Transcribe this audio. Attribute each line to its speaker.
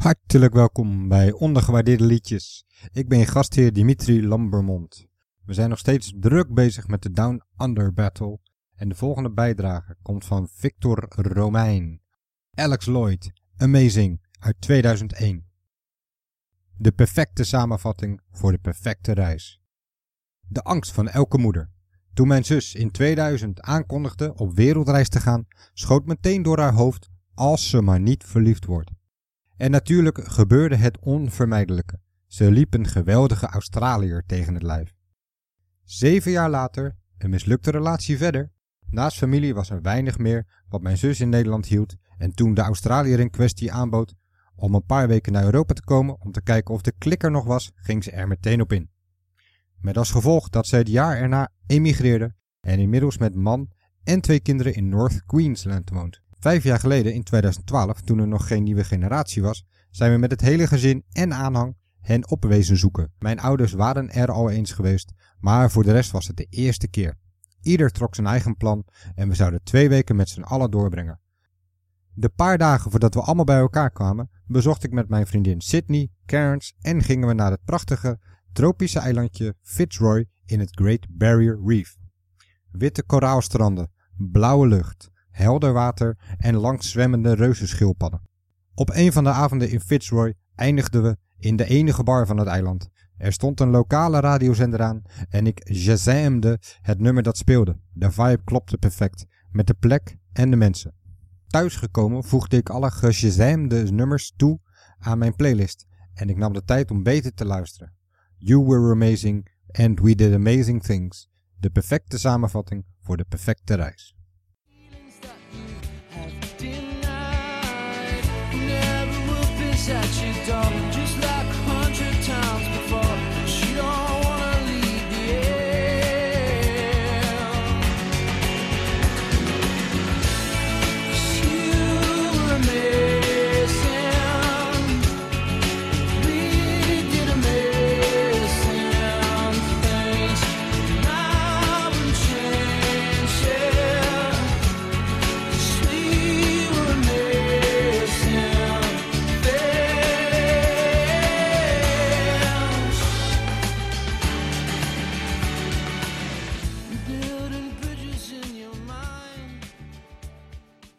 Speaker 1: Hartelijk welkom bij Ondergewaardeerde Liedjes. Ik ben je gastheer Dimitri Lambermond. We zijn nog steeds druk bezig met de Down Under Battle. En de volgende bijdrage komt van Victor Romein. Alex Lloyd, Amazing, uit 2001. De perfecte samenvatting voor de perfecte reis. De angst van elke moeder. Toen mijn zus in 2000 aankondigde op wereldreis te gaan, schoot meteen door haar hoofd als ze maar niet verliefd wordt. En natuurlijk gebeurde het onvermijdelijke. Ze liep een geweldige Australiër tegen het lijf. Zeven jaar later, een mislukte relatie verder. Naast familie was er weinig meer wat mijn zus in Nederland hield en toen de Australiër in kwestie aanbood om een paar weken naar Europa te komen om te kijken of de klikker nog was, ging ze er meteen op in. Met als gevolg dat ze het jaar erna emigreerde en inmiddels met man en twee kinderen in North Queensland woont. Vijf jaar geleden, in 2012, toen er nog geen nieuwe generatie was, zijn we met het hele gezin en aanhang hen opwezen zoeken. Mijn ouders waren er al eens geweest, maar voor de rest was het de eerste keer. Ieder trok zijn eigen plan en we zouden twee weken met z'n allen doorbrengen. De paar dagen voordat we allemaal bij elkaar kwamen, bezocht ik met mijn vriendin Sydney, Cairns en gingen we naar het prachtige tropische eilandje Fitzroy in het Great Barrier Reef. Witte koraalstranden, blauwe lucht, helder water en langs zwemmende reuzenschildpadden. Op een van de avonden in Fitzroy eindigden we in de enige bar van het eiland. Er stond een lokale radiozender aan en ik jazamde het nummer dat speelde. De vibe klopte perfect, met de plek en de mensen. Thuisgekomen voegde ik alle gejazamde nummers toe aan mijn playlist en ik nam de tijd om beter te luisteren. You were amazing and we did amazing things. De perfecte samenvatting voor de perfecte reis.